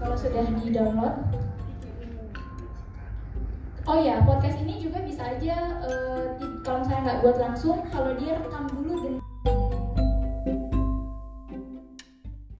kalau sudah di download Oh ya, podcast ini juga bisa aja uh, kalau saya nggak buat langsung, kalau dia rekam